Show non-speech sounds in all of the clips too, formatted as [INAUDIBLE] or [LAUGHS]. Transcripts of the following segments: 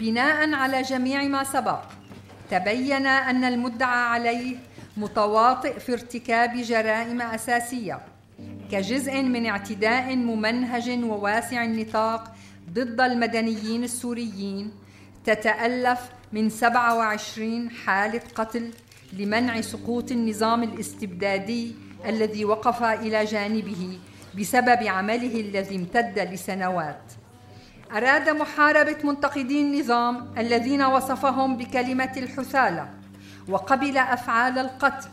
بناء على جميع ما سبق. تبين أن المدعى عليه متواطئ في ارتكاب جرائم أساسية كجزء من اعتداء ممنهج وواسع النطاق ضد المدنيين السوريين تتألف من 27 حالة قتل لمنع سقوط النظام الاستبدادي الذي وقف إلى جانبه بسبب عمله الذي امتد لسنوات. أراد محاربة منتقدي النظام الذين وصفهم بكلمة الحثالة وقبل أفعال القتل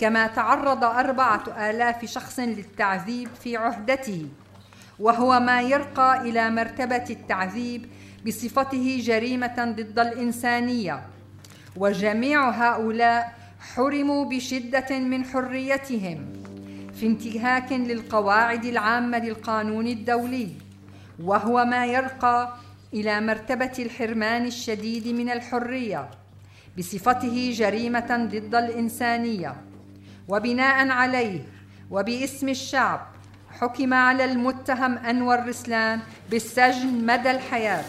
كما تعرض أربعة آلاف شخص للتعذيب في عهدته وهو ما يرقى إلى مرتبة التعذيب بصفته جريمة ضد الإنسانية. وجميع هؤلاء حرموا بشدة من حريتهم في انتهاك للقواعد العامة للقانون الدولي. وهو ما يرقى إلى مرتبة الحرمان الشديد من الحرية بصفته جريمة ضد الإنسانية. وبناء عليه وباسم الشعب حكم على المتهم أنور رسلان بالسجن مدى الحياة.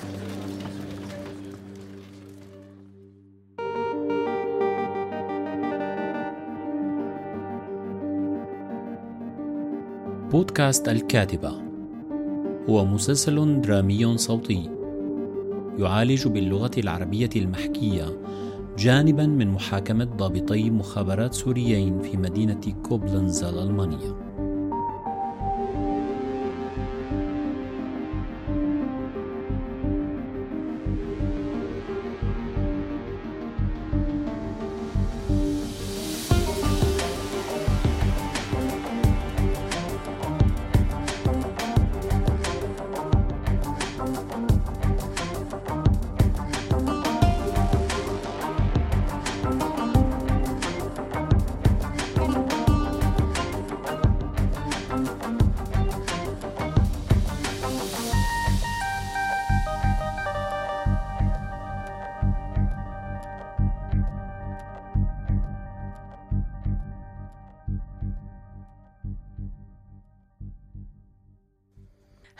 بودكاست الكاتبة. هو مسلسل درامي صوتي. يعالج باللغة العربية المحكية جانبا من محاكمة ضابطي مخابرات سوريين في مدينة كوبلنز الألمانية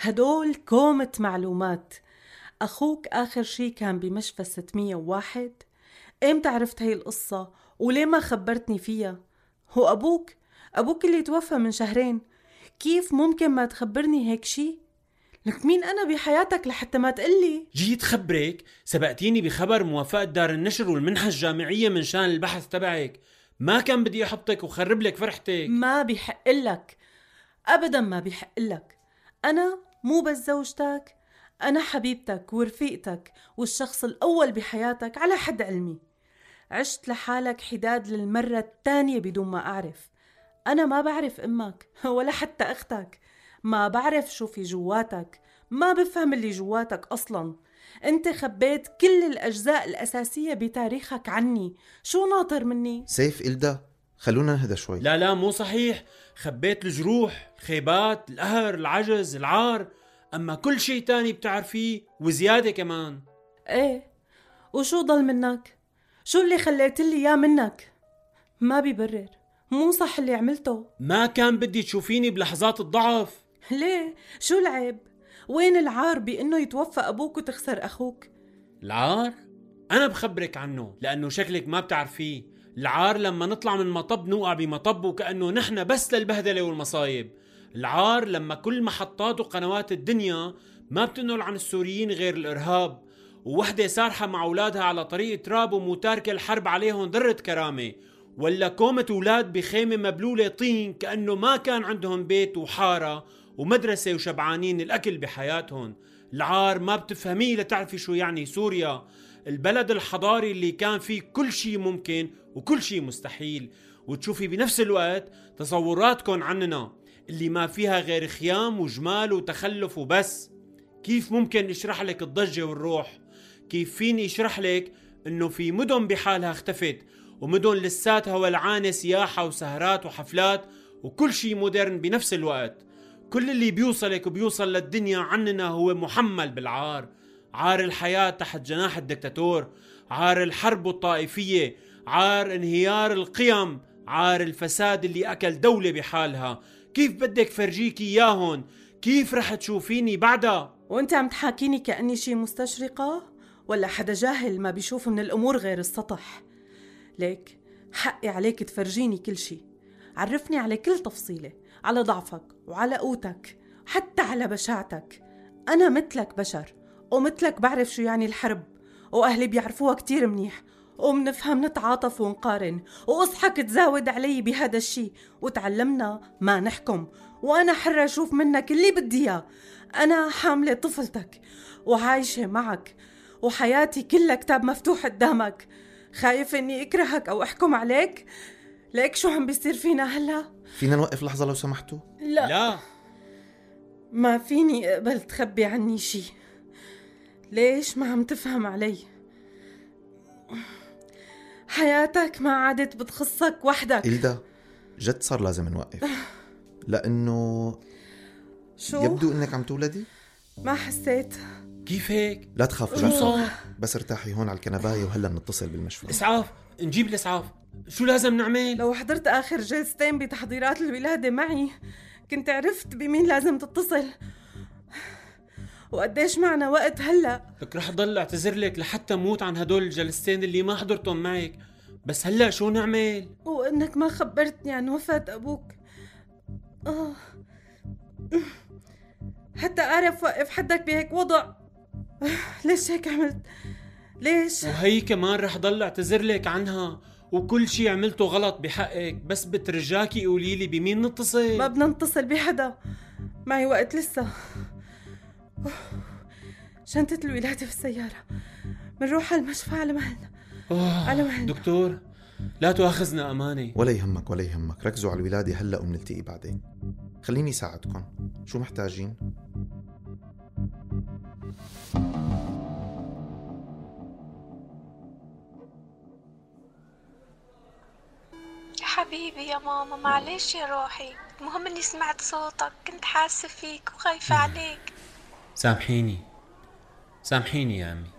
هدول كومة معلومات. أخوك آخر شي كان بمشفى 601 إمتى عرفت هاي القصة؟ وليه ما خبرتني فيها؟ هو أبوك؟ أبوك اللي توفى من شهرين. كيف ممكن ما تخبرني هيك شي؟ لك مين أنا بحياتك لحتى ما تقلي؟ جيت خبرك؟ سبقتيني بخبر موافقة دار النشر والمنحة الجامعية من شان البحث تبعك. ما كان بدي أحطك وخرب لك فرحتك. ما بيحق لك. أبدا ما بيحق لك. أنا مو بس زوجتك أنا حبيبتك ورفيقتك والشخص الأول بحياتك على حد علمي. عشت لحالك حداد للمرة الثانية بدون ما أعرف. أنا ما بعرف أمك [LAUGHS] ولا حتى أختك. ما بعرف شو في جواتك. ما بفهم اللي جواتك أصلا. أنت خبيت كل الأجزاء الأساسية بتاريخك عني. شو ناطر مني؟ سيف إلدا خلونا نهدى شوي لا لا مو صحيح خبيت الجروح الخيبات القهر العجز العار أما كل شيء تاني بتعرفيه وزيادة كمان إيه وشو ضل منك؟ شو اللي خليت لي إياه منك؟ ما بيبرر مو صح اللي عملته ما كان بدي تشوفيني بلحظات الضعف ليه؟ شو العيب؟ وين العار بإنه يتوفى أبوك وتخسر أخوك؟ العار؟ أنا بخبرك عنه لأنه شكلك ما بتعرفيه العار لما نطلع من مطب نوقع بمطب وكأنه نحن بس للبهدلة والمصايب. العار لما كل محطات وقنوات الدنيا ما بتنقل عن السوريين غير الإرهاب. ووحدة سارحة مع أولادها على طريق تراب ومو تاركة الحرب عليهم ذرة كرامة. ولا كومة أولاد بخيمة مبلولة طين كأنه ما كان عندهم بيت وحارة ومدرسة وشبعانين الأكل بحياتهم. العار ما بتفهميه لتعرفي شو يعني سوريا. البلد الحضاري اللي كان فيه كل شيء ممكن وكل شيء مستحيل. وتشوفي بنفس الوقت تصوراتكم عننا اللي ما فيها غير خيام وجمال وتخلف وبس. كيف ممكن اشرح لك الضجة والروح؟ كيف فيني اشرح لك إنه في مدن بحالها اختفت ومدن لساتها ولعانة سياحة وسهرات وحفلات وكل شيء مودرن بنفس الوقت. كل اللي بيوصلك وبيوصل للدنيا عننا هو محمل بالعار. عار الحياة تحت جناح الدكتاتور عار الحرب الطائفية عار انهيار القيم عار الفساد اللي أكل دولة بحالها. كيف بدك فرجيكي إياهن؟ كيف رح تشوفيني بعدها؟ وأنت عم تحاكيني كأني شي مستشرقة؟ ولا حدا جاهل ما بيشوف من الأمور غير السطح؟ ليك حقي عليك تفرجيني كل شي. عرفني على كل تفصيلة على ضعفك وعلى قوتك حتى على بشاعتك. أنا مثلك بشر. ومثلك بعرف شو يعني الحرب وأهلي بيعرفوها كتير منيح ومنفهم نتعاطف ونقارن وأصحك تزاود علي بهذا الشي. وتعلمنا ما نحكم وأنا حرة أشوف منك اللي بدي إياه. أنا حاملة طفلتك وعايشة معك وحياتي كلها كتاب مفتوح قدامك. خايف إني أكرهك أو أحكم عليك؟ ليك شو عم بيصير فينا هلا؟ فينا نوقف لحظة لو سمحتوا؟ لا, لا. ما فيني أقبل تخبي عني شي. ليش ما عم تفهم علي؟ حياتك ما عادت بتخصك وحدك. إلدا جد صار لازم نوقف. لأنه شو؟ يبدو إنك عم تولدي؟ ما حسيت. كيف هيك؟ لا تخافي شو؟ صار بس ارتاحي هون على الكنباية وهلا بنتصل بالمشفى. إسعاف نجيب الإسعاف. شو لازم نعمل؟ لو حضرت آخر جلستين بتحضيرات الولادة معي كنت عرفت بمين لازم تتصل. وقديش معنا وقت هلأ؟ لك رح ضل اعتذر لك لحتى موت عن هدول الجلستين اللي ما حضرتهم معك. بس هلا شو نعمل؟ وإنك ما خبرتني عن وفاة أبوك. آه. حتى أعرف وقف حدك بهيك وضع. ليش هيك عملت؟ ليش؟ وهي كمان رح ضل اعتذر لك عنها. وكل شي عملته غلط بحقك. بس بترجاكي قولي لي بمين نتصل. ما بدنا نتصل بحدا. معي وقت لسه. شنطة الولادة في السيارة؟ منروح على المشفى على مهلنا أوه. على مهلنا دكتور لا تؤاخذنا امانه ولا يهمك ولا يهمك. ركزوا على الولادة هلأ وبنلتقي بعدين. خليني ساعدكم. شو محتاجين؟ حبيبي يا ماما معلش يا روحي. المهم إني سمعت صوتك كنت حاسة فيك وخايفة عليك. سامحيني. سامحيني يا أمي.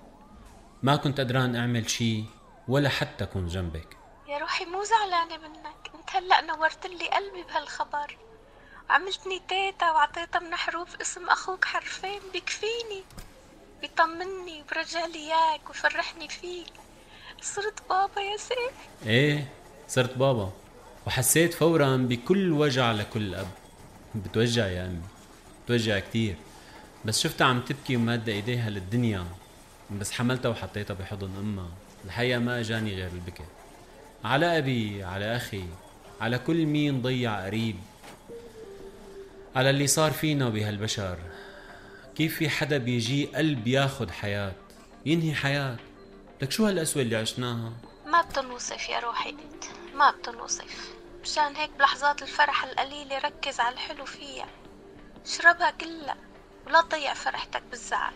ما كنت قدران أعمل شي ولا حتى كون جنبك. يا روحي مو زعلانة منك. أنت هلأ نورت لي قلبي بهالخبر. عملتني تيتا وعطيتها من حروف اسم أخوك حرفين. بكفيني. بيطمني وبرجع لي إياك ويفرحني فيك. صرت بابا يا سيف. إيه صرت بابا. وحسيت فورا بكل وجع لكل أب. بتوجع يا أمي. بتوجع كتير. بس شفتها عم تبكي ومادة إيديها للدنيا بس حملتها وحطيتها بحضن أمها. الحقيقة ما أجاني غير البكي على أبي على أخي على كل مين ضيع قريب. على اللي صار فينا بهالبشر كيف في حدا بيجي قلب ياخد حياة ينهي حياة؟ لك شو هالقسوة اللي عشناها؟ ما بتنوصف يا روحي ما بتنوصف. مشان هيك بلحظات الفرح القليلة ركز على الحلو فيها. اشربها كلها. ولا تضيع فرحتك بالزعل.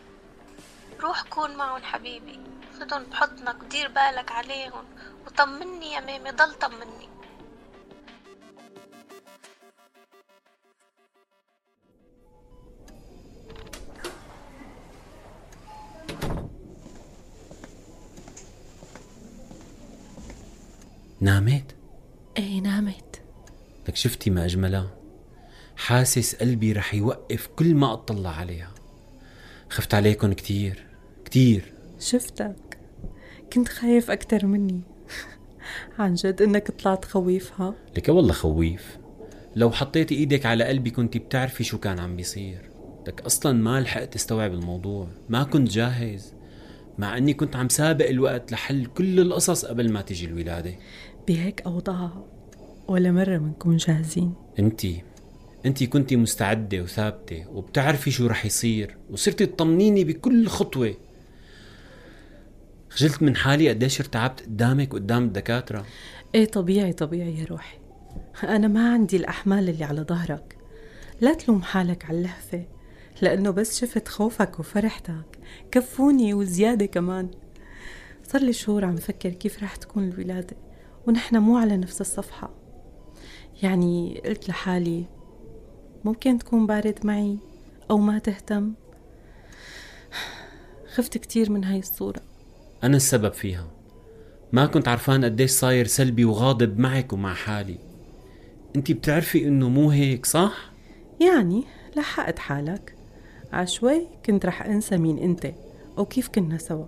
روح كون معهم حبيبي. خدهم بحضنك ودير بالك عليهم. وطمني يا مامي ضل طمني. نامت إيه نامت لك شفتي ما أجملها حاسس قلبي رح يوقف كل ما أطلع عليها. خفت عليكم كتير كتير. شفتك. كنت خايف أكتر مني. [LAUGHS] عن جد إنك طلعت خويفها؟ لك والله خويف. لو حطيتي إيدك على قلبي كنت بتعرفي شو كان عم بيصير. لك أصلا ما لحقت استوعب الموضوع. ما كنت جاهز. مع إني كنت عم سابق الوقت لحل كل القصص قبل ما تجي الولادة. بهيك أوضاع ولا مرة منكون جاهزين. أنتي. انتي كنتي مستعدة وثابتة وبتعرفي شو رح يصير وصرتي تطمنيني بكل خطوة. خجلت من حالي قديش ارتعبت قدامك وقدام الدكاترة؟ إيه طبيعي طبيعي يا روحي. أنا ما عندي الأحمال اللي على ظهرك. لا تلوم حالك على اللهفة لأنه بس شفت خوفك وفرحتك. كفوني وزيادة كمان. صار لي شهور عم فكر كيف رح تكون الولادة ونحن مو على نفس الصفحة. يعني قلت لحالي ممكن تكون بارد معي أو ما تهتم. خفت كتير من هاي الصورة. أنا السبب فيها. ما كنت عرفان قديش صاير سلبي وغاضب معك ومع حالي. انتي بتعرفي إنه مو هيك صح؟ يعني لحقت حالك. عشوي كنت رح أنسى مين أنت وكيف كنا سوا.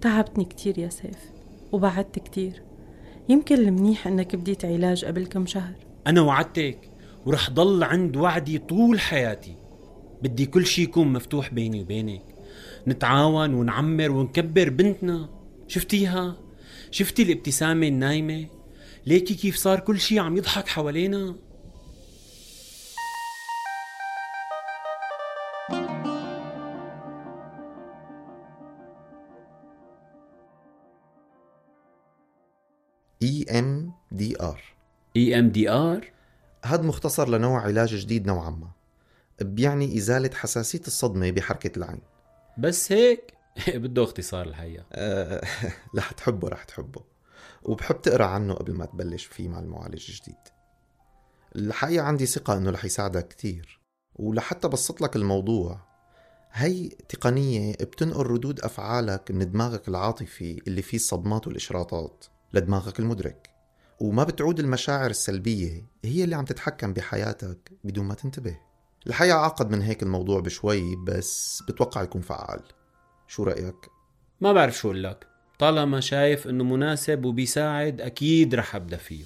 تعبتني كتير يا سيف وبعدت كتير. يمكن المنيح إنك بديت علاج قبل كم شهر. أنا وعدتك ورح ضل عند وعدي طول حياتي بدي كل شي يكون مفتوح بيني وبينك نتعاون ونعمر ونكبر بنتنا شفتيها؟ شفتي الابتسامة النايمة؟ ليكي كيف صار كل شي عم يضحك حوالينا؟ ار اي ام دي ار هذا مختصر لنوع علاج جديد نوعا ما. بيعني إزالة حساسية الصدمة بحركة العين. بس هيك؟ [LAUGHS] بده اختصار الحقيقة. أه [LAUGHS] رح تحبه رح تحبه. وبحب تقرأ عنه قبل ما تبلش فيه مع المعالج الجديد. الحقيقة عندي ثقة إنه رح يساعدك كتير. ولحتى بسط لك الموضوع هي تقنية بتنقل ردود أفعالك من دماغك العاطفي اللي فيه الصدمات والإشراطات لدماغك المدرك. وما بتعود المشاعر السلبية هي اللي عم تتحكم بحياتك بدون ما تنتبه. الحقيقة عقد من هيك الموضوع بشوي بس بتوقع يكون فعال. شو رأيك؟ ما بعرف شو أقول لك. طالما شايف إنه مناسب وبيساعد أكيد رح أبدأ فيه.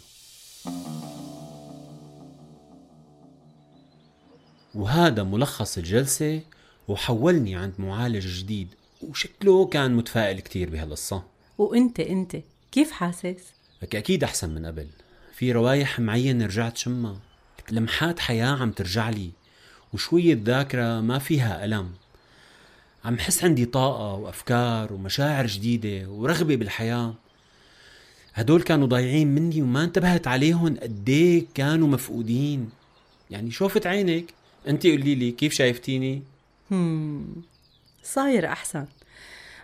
وهذا ملخص الجلسة وحولني عند معالج جديد وشكله كان متفائل كتير بهالقصة. وإنت إنت كيف حاسس؟ لك أكيد أحسن من قبل. في روايح معينة رجعت شمها. لمحات حياة عم ترجع لي وشوية ذاكرة ما فيها ألم. عم حس عندي طاقة وأفكار ومشاعر جديدة ورغبة بالحياة. هدول كانوا ضايعين مني وما انتبهت عليهم قديه كانوا مفقودين. يعني شوفت عينك. أنت قولي لي كيف شايفتيني؟ صاير أحسن.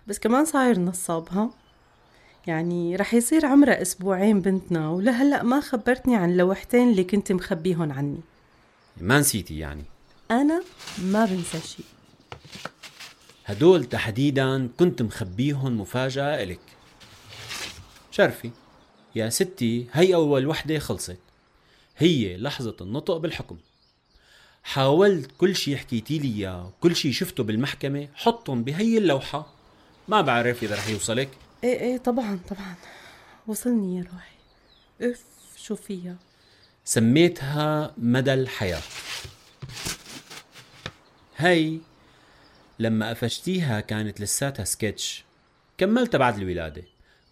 بس كمان صاير نصاب ها؟ يعني رح يصير عمرها أسبوعين بنتنا ولهلأ ما خبرتني عن لوحتين اللي كنت مخبيهم عني. ما نسيتي يعني؟ أنا ما بنسى شيء هدول تحديدا كنت مخبيهم مفاجأة إلك. شرفي. يا ستي هي أول وحدة خلصت. هي لحظة النطق بالحكم. حاولت كل شي حكيتي لي إياه كل شي شفته بالمحكمة حطهم بهي اللوحة. ما بعرف إذا رح يوصلك. إيه إيه طبعا طبعا. وصلني يا روحي. إف شو فيها؟ سميتها مدى الحياة. هي لما قفشتيها كانت لساتها سكتش. كملتها بعد الولادة.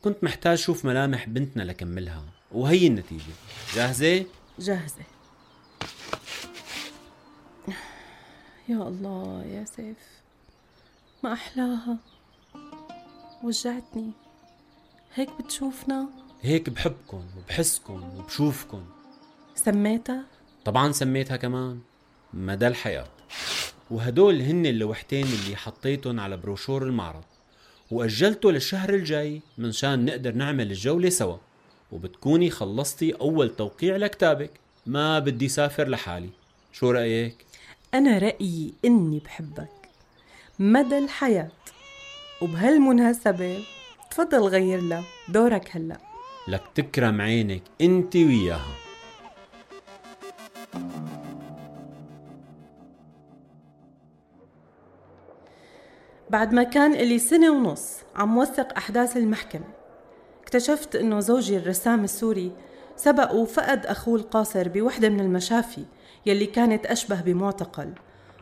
كنت محتاج شوف ملامح بنتنا لكملها. وهي النتيجة. جاهزة؟ جاهزة. يا الله يا سيف. ما أحلاها. وجعتني. هيك بتشوفنا؟ هيك بحبكن وبحسكن وبشوفكن سميتها؟ طبعا سميتها كمان. مدى الحياة. وهدول هن اللوحتين اللي حطيتهم على بروشور المعرض. وأجلته للشهر الجاي من شان نقدر نعمل الجولة سوا. وبتكوني خلصتي أول توقيع لكتابك. ما بدي سافر لحالي. شو رأيك؟ أنا رأيي إني بحبك. مدى الحياة. وبهالمناسبة تفضل غير لها دورك هلأ. لك تكرم عينك انت وياها. بعد ما كان إلي سنة ونص عم وثق أحداث المحكمة اكتشفت إنه زوجي الرسام السوري سبق وفقد أخوه القاصر بوحدة من المشافي يلي كانت أشبه بمعتقل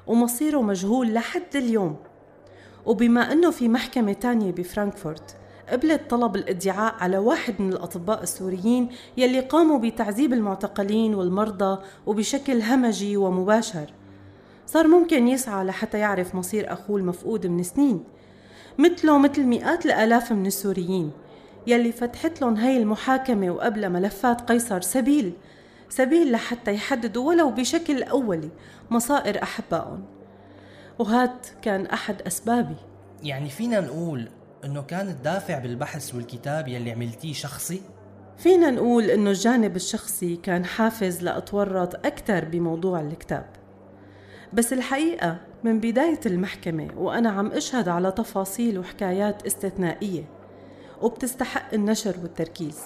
ومصيره مجهول لحد اليوم. وبما أنه في محكمة تانية بفرانكفورت قبلت طلب الادعاء على واحد من الأطباء السوريين يلي قاموا بتعذيب المعتقلين والمرضى وبشكل همجي ومباشر. صار ممكن يسعى لحتى يعرف مصير أخوه المفقود من سنين. مثله مثل مئات الآلاف من السوريين يلي فتحت لهم هاي المحاكمة وقبل ملفات قيصر سبيل سبيل لحتى يحددوا ولو بشكل أولي مصائر أحبائهم. وهاد كان أحد أسبابي. يعني فينا نقول إنه كان الدافع بالبحث والكتاب يلي عملتيه شخصي؟ فينا نقول إنه الجانب الشخصي كان حافز لأتورط أكثر بموضوع الكتاب. بس الحقيقة من بداية المحكمة وأنا عم أشهد على تفاصيل وحكايات استثنائية وبتستحق النشر والتركيز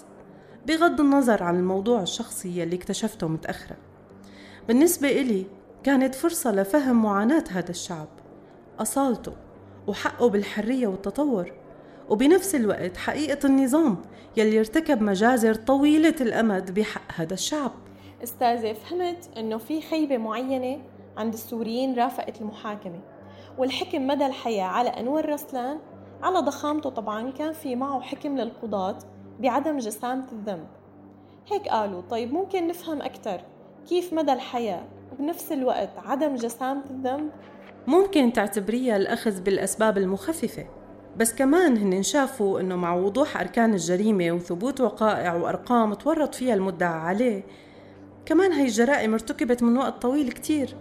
بغض النظر عن الموضوع الشخصي يلي اكتشفته متأخرة بالنسبة إلي كانت فرصة لفهم معاناة هذا الشعب. أصالته وحقه بالحرية والتطور. وبنفس الوقت حقيقة النظام يلي ارتكب مجازر طويلة الأمد بحق هذا الشعب. أستاذة فهمت إنه في خيبة معينة عند السوريين رافقت المحاكمة. والحكم مدى الحياة على أنور رسلان؟ على ضخامته طبعا كان في معه حكم للقضاة بعدم جسامة الذنب. هيك قالوا طيب ممكن نفهم أكثر كيف مدى الحياة وبنفس الوقت عدم جسامة الذنب ممكن تعتبريها الأخذ بالأسباب المخففة. بس كمان هن شافوا إنه مع وضوح أركان الجريمة وثبوت وقائع وأرقام تورط فيها المدعى عليه كمان هي الجرائم ارتكبت من وقت طويل كتير.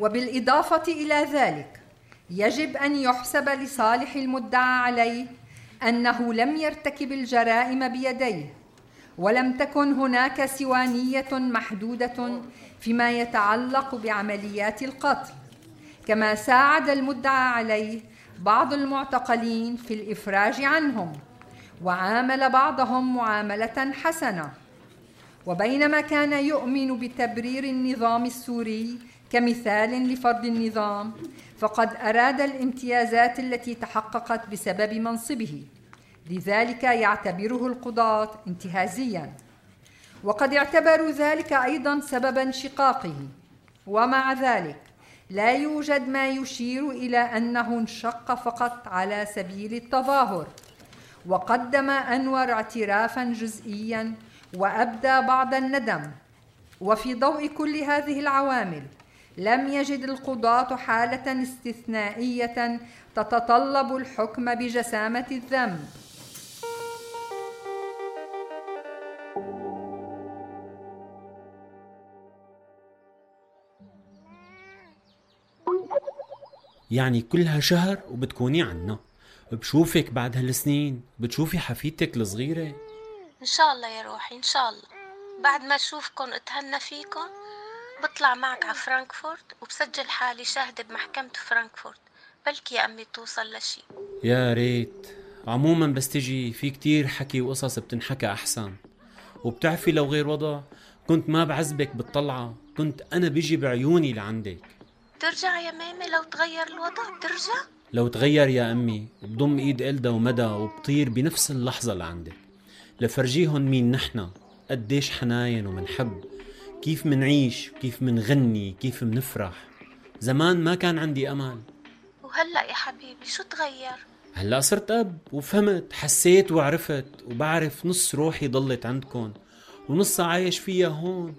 وبالإضافة إلى ذلك يجب أن يحسب لصالح المدعى عليه أنه لم يرتكب الجرائم بيديه. ولم تكن هناك سوى نية محدودة فيما يتعلق بعمليات القتل. كما ساعد المدعى عليه بعض المعتقلين في الإفراج عنهم وعامل بعضهم معاملة حسنة. وبينما كان يؤمن بتبرير النظام السوري كمثال لفرض النظام فقد أراد الامتيازات التي تحققت بسبب منصبه. لذلك يعتبره القضاة انتهازيا. وقد اعتبروا ذلك أيضا سبب انشقاقه ومع ذلك لا يوجد ما يشير إلى أنه انشق فقط على سبيل التظاهر. وقدم أنور اعترافا جزئيا وأبدى بعض الندم. وفي ضوء كل هذه العوامل لم يجد القضاة حالة استثنائية تتطلب الحكم بجسامة الذنب. يعني كلها شهر وبتكوني عنا. بشوفك بعد هالسنين بتشوفي حفيدتك الصغيرة. إن شاء الله يا روحي إن شاء الله. بعد ما أشوفكن أتهنى فيكن بطلع معك على فرانكفورت وبسجل حالي شاهدة بمحكمة فرانكفورت. بلكي يا أمي توصل لشي. يا ريت. عموما بس تجي في كتير حكي وقصص بتنحكى أحسن. وبتعرفي لو غير وضع كنت ما بعذبك بالطلعة كنت أنا بيجي بعيوني لعندك. ترجع يا مامي لو تغير الوضع بترجع لو تغير يا أمي بضم إيد إلدا ومدى وبطير بنفس اللحظة لعندك لفرجيهم مين نحنا قديش حناين ومنحب كيف منعيش؟ كيف منغني؟ كيف منفرح؟ زمان ما كان عندي أمل وهلأ يا حبيبي شو تغير؟ هلأ صرت أب وفهمت حسيت وعرفت وبعرف نص روحي ضلت عندكم ونصها عايش فيها هون.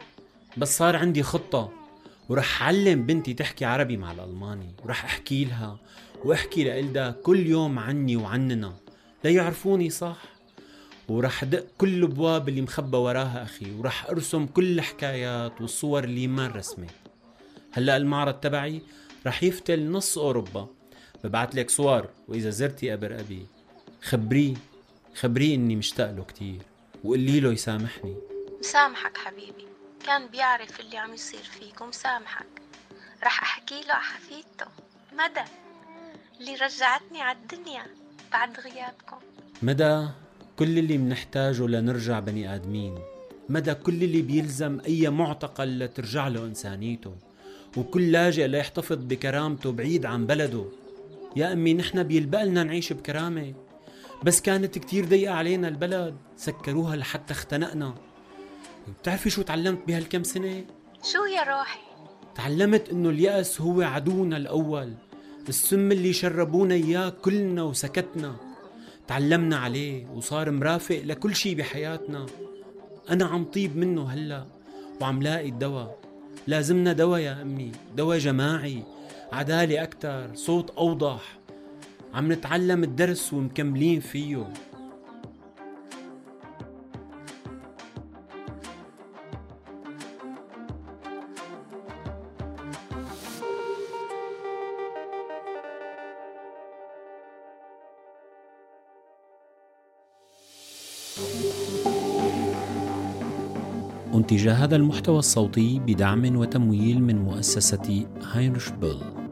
بس صار عندي خطة. ورح علم بنتي تحكي عربي مع الألماني ورح أحكي لها وأحكي لإلدا كل يوم عني وعننا. ليعرفوني صح؟ ورح دق كل الابواب اللي مخبى وراها أخي ورح أرسم كل الحكايات والصور اللي ما رسمت. هلأ المعرض تبعي رح يفتل نص أوروبا. ببعت لك صور وإذا زرتي قبر أبي خبريه خبريه إني مشتاق له كتير وقولي له يسامحني. مسامحك حبيبي. كان بيعرف اللي عم يصير فيك ومسامحك رح أحكي له حفيدته. مدى اللي رجعتني على الدنيا بعد غيابكم. مدى كل اللي منحتاجه لنرجع بني آدمين. مدى كل اللي بيلزم أي معتقل لترجع له إنسانيته. وكل لاجئ ليحتفظ بكرامته بعيد عن بلده. يا أمي نحن بيلبقلنا نعيش بكرامة. بس كانت كتير ضيقة علينا البلد. سكروها لحتى اختنقنا. بتعرفي شو تعلمت بهالكم سنة؟ شو يا روحي؟ تعلمت إنه اليأس هو عدونا الأول السم اللي شربونا إياه كلنا وسكتنا. تعلمنا عليه وصار مرافق لكل شي بحياتنا. أنا عم طيب منه هلأ وعم لاقي الدواء. لازمنا دواء يا أمي دواء جماعي عدالة أكتر صوت أوضح. عم نتعلم الدرس ومكملين فيه. أنتج هذا المحتوى الصوتي بدعم وتمويل من مؤسسة هاينرش بيل.